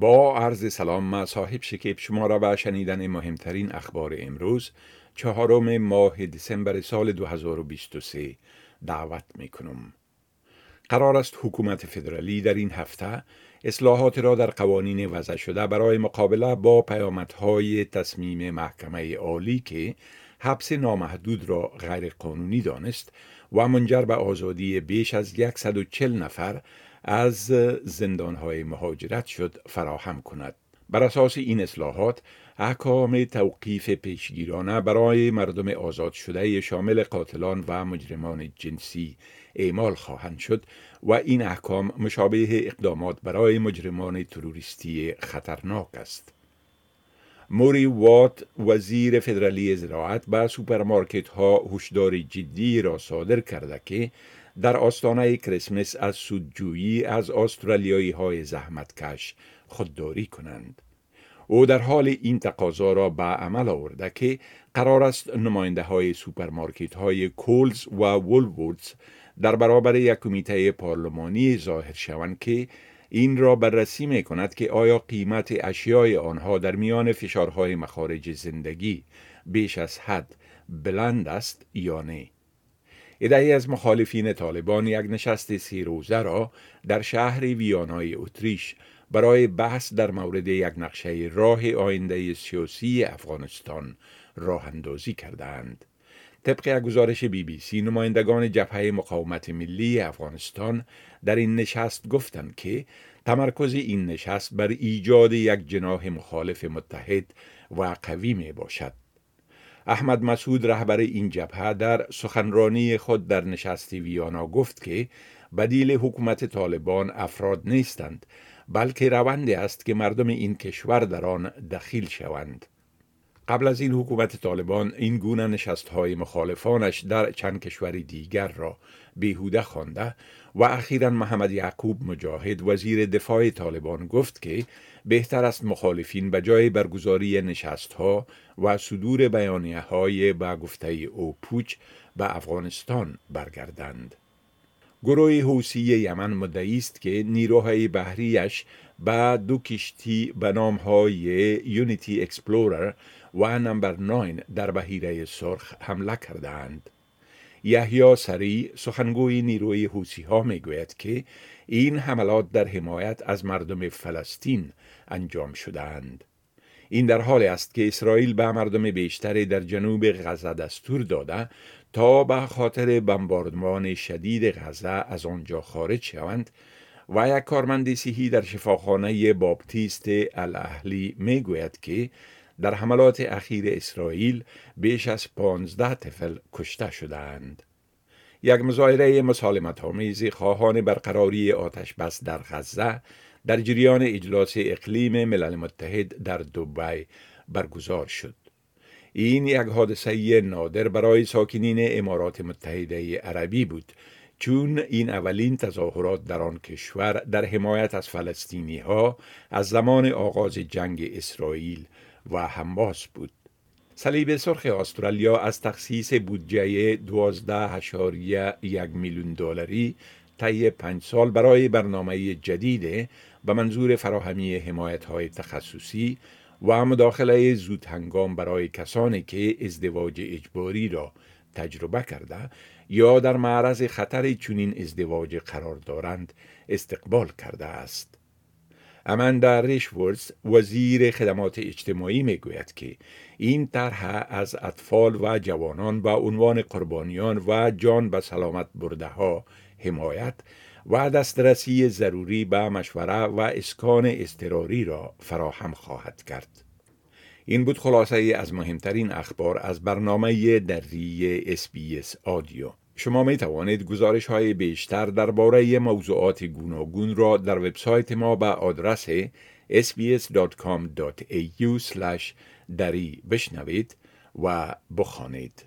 با عرض سلام ما صاحب شکیب شما را به شنیدن مهمترین اخبار امروز چهارم ماه دسامبر سال 2023 دعوت می کنم. قرار است حکومت فدرالی در این هفته اصلاحات را در قوانین وضع شده برای مقابله با پیامدهای تصمیم محکمه عالی که حبس نامحدود را غیر قانونی دانست و منجر به آزادی بیش از 140 نفر از زندانهای مهاجرت شد فراهم کند. بر اساس این اصلاحات احکام توقیف پیشگیرانه برای مردم آزاد شده شامل قاتلان و مجرمان جنسی اعمال خواهند شد و این احکام مشابه اقدامات برای مجرمان تروریستی خطرناک است. موری وات وزیر فدرالی زراعت به سوپرمارکت ها هشدار جدی را صادر کرده که در آستانه کریسمس از سودجویی از استرالیایی های زحمتکش خودداری کنند. او در حال این تقاضا را به عمل آورده که قرار است نماینده های سوپرمارکت های کولز و وولورتز در برابر یک کمیته پارلمانی ظاهر شوند که این را بررسی می کند که آیا قیمت اشیای آنها در میان فشارهای مخارج زندگی بیش از حد بلند است یا نه. ادهی از مخالفین طالبان یک نشست سی روزه را در شهر ویانای اتریش برای بحث در مورد یک نقشه راه آینده سیاسی افغانستان راه اندازی کردند. طبق یک گزارش بی بی سی نمایندگان جبهه مقاومت ملی افغانستان در این نشست گفتند که تمرکز این نشست بر ایجاد یک جناح مخالف متحد و قوی می باشد. احمد مسعود رهبر این جبهه در سخنرانی خود در نشست ویانا گفت که بدیل حکومت طالبان افراد نیستند بلکه روندی است که مردم این کشور در آن دخیل شوند. قبل از این حکومت طالبان این گونه نشست های مخالفانش در چند کشور دیگر را بیهوده خوانده و اخیرا محمد یعقوب مجاهد وزیر دفاع طالبان گفت که بهتر است مخالفین به جای برگزاری نشست ها و صدور بیانیه های به گفته او پوچ به افغانستان برگردند. گروه حوثی یمن مدعی است که نیروهای بحریش به دو کشتی به نام های یونیتی اکسپلورر و نمبر 9 در بحیره سرخ حمله کردند. یحیی سری سخنگوی نیروی حوثی ها می گوید که این حملات در حمایت از مردم فلسطین انجام شدند. این در حال است که اسرائیل به مردم بیشتری در جنوب غزه دستور داده تا به خاطر بمباردمان شدید غزه از آنجا خارج شوند و یک کارمند صحی در شفاخانه بابتیست الاهلی می گوید که در حملات اخیر اسرائیل بیش از پانزده طفل کشته شدند. یک مظاهره مسالمت آمیز خواهان برقراری آتش بس در غزه در جریان اجلاس اقلیم ملل متحد در دبی برگزار شد. این یک حادثه نادر برای ساکنین امارات متحده عربی بود چون این اولین تظاهرات در آن کشور در حمایت از فلسطینی ها از زمان آغاز جنگ اسرائیل و حماس بود. صلیب سرخ استرالیا از تخصیص بودجه 12.1 میلیون دلاری طی پنج سال برای برنامه جدید به منظور فراهمی حمایت های تخصصی و مداخله زود هنگام برای کسانی که ازدواج اجباری را تجربه کرده یا در معرض خطر چنین ازدواج قرار دارند استقبال کرده است. اماندا ریشورث وزیر خدمات اجتماعی می گوید که این طرح از اطفال و جوانان با عنوان قربانیان و جان به سلامت برده ها حمایت و دسترسی ضروری به مشوره و اسکان اضطراری را فراهم خواهد کرد. این بود خلاصه از مهمترین اخبار از برنامه دری SBS Audio. شما می توانید گزارش های بیشتر درباره موضوعات گوناگون را در وبسایت ما به آدرس sbs.com.au دری بشنوید و بخوانید.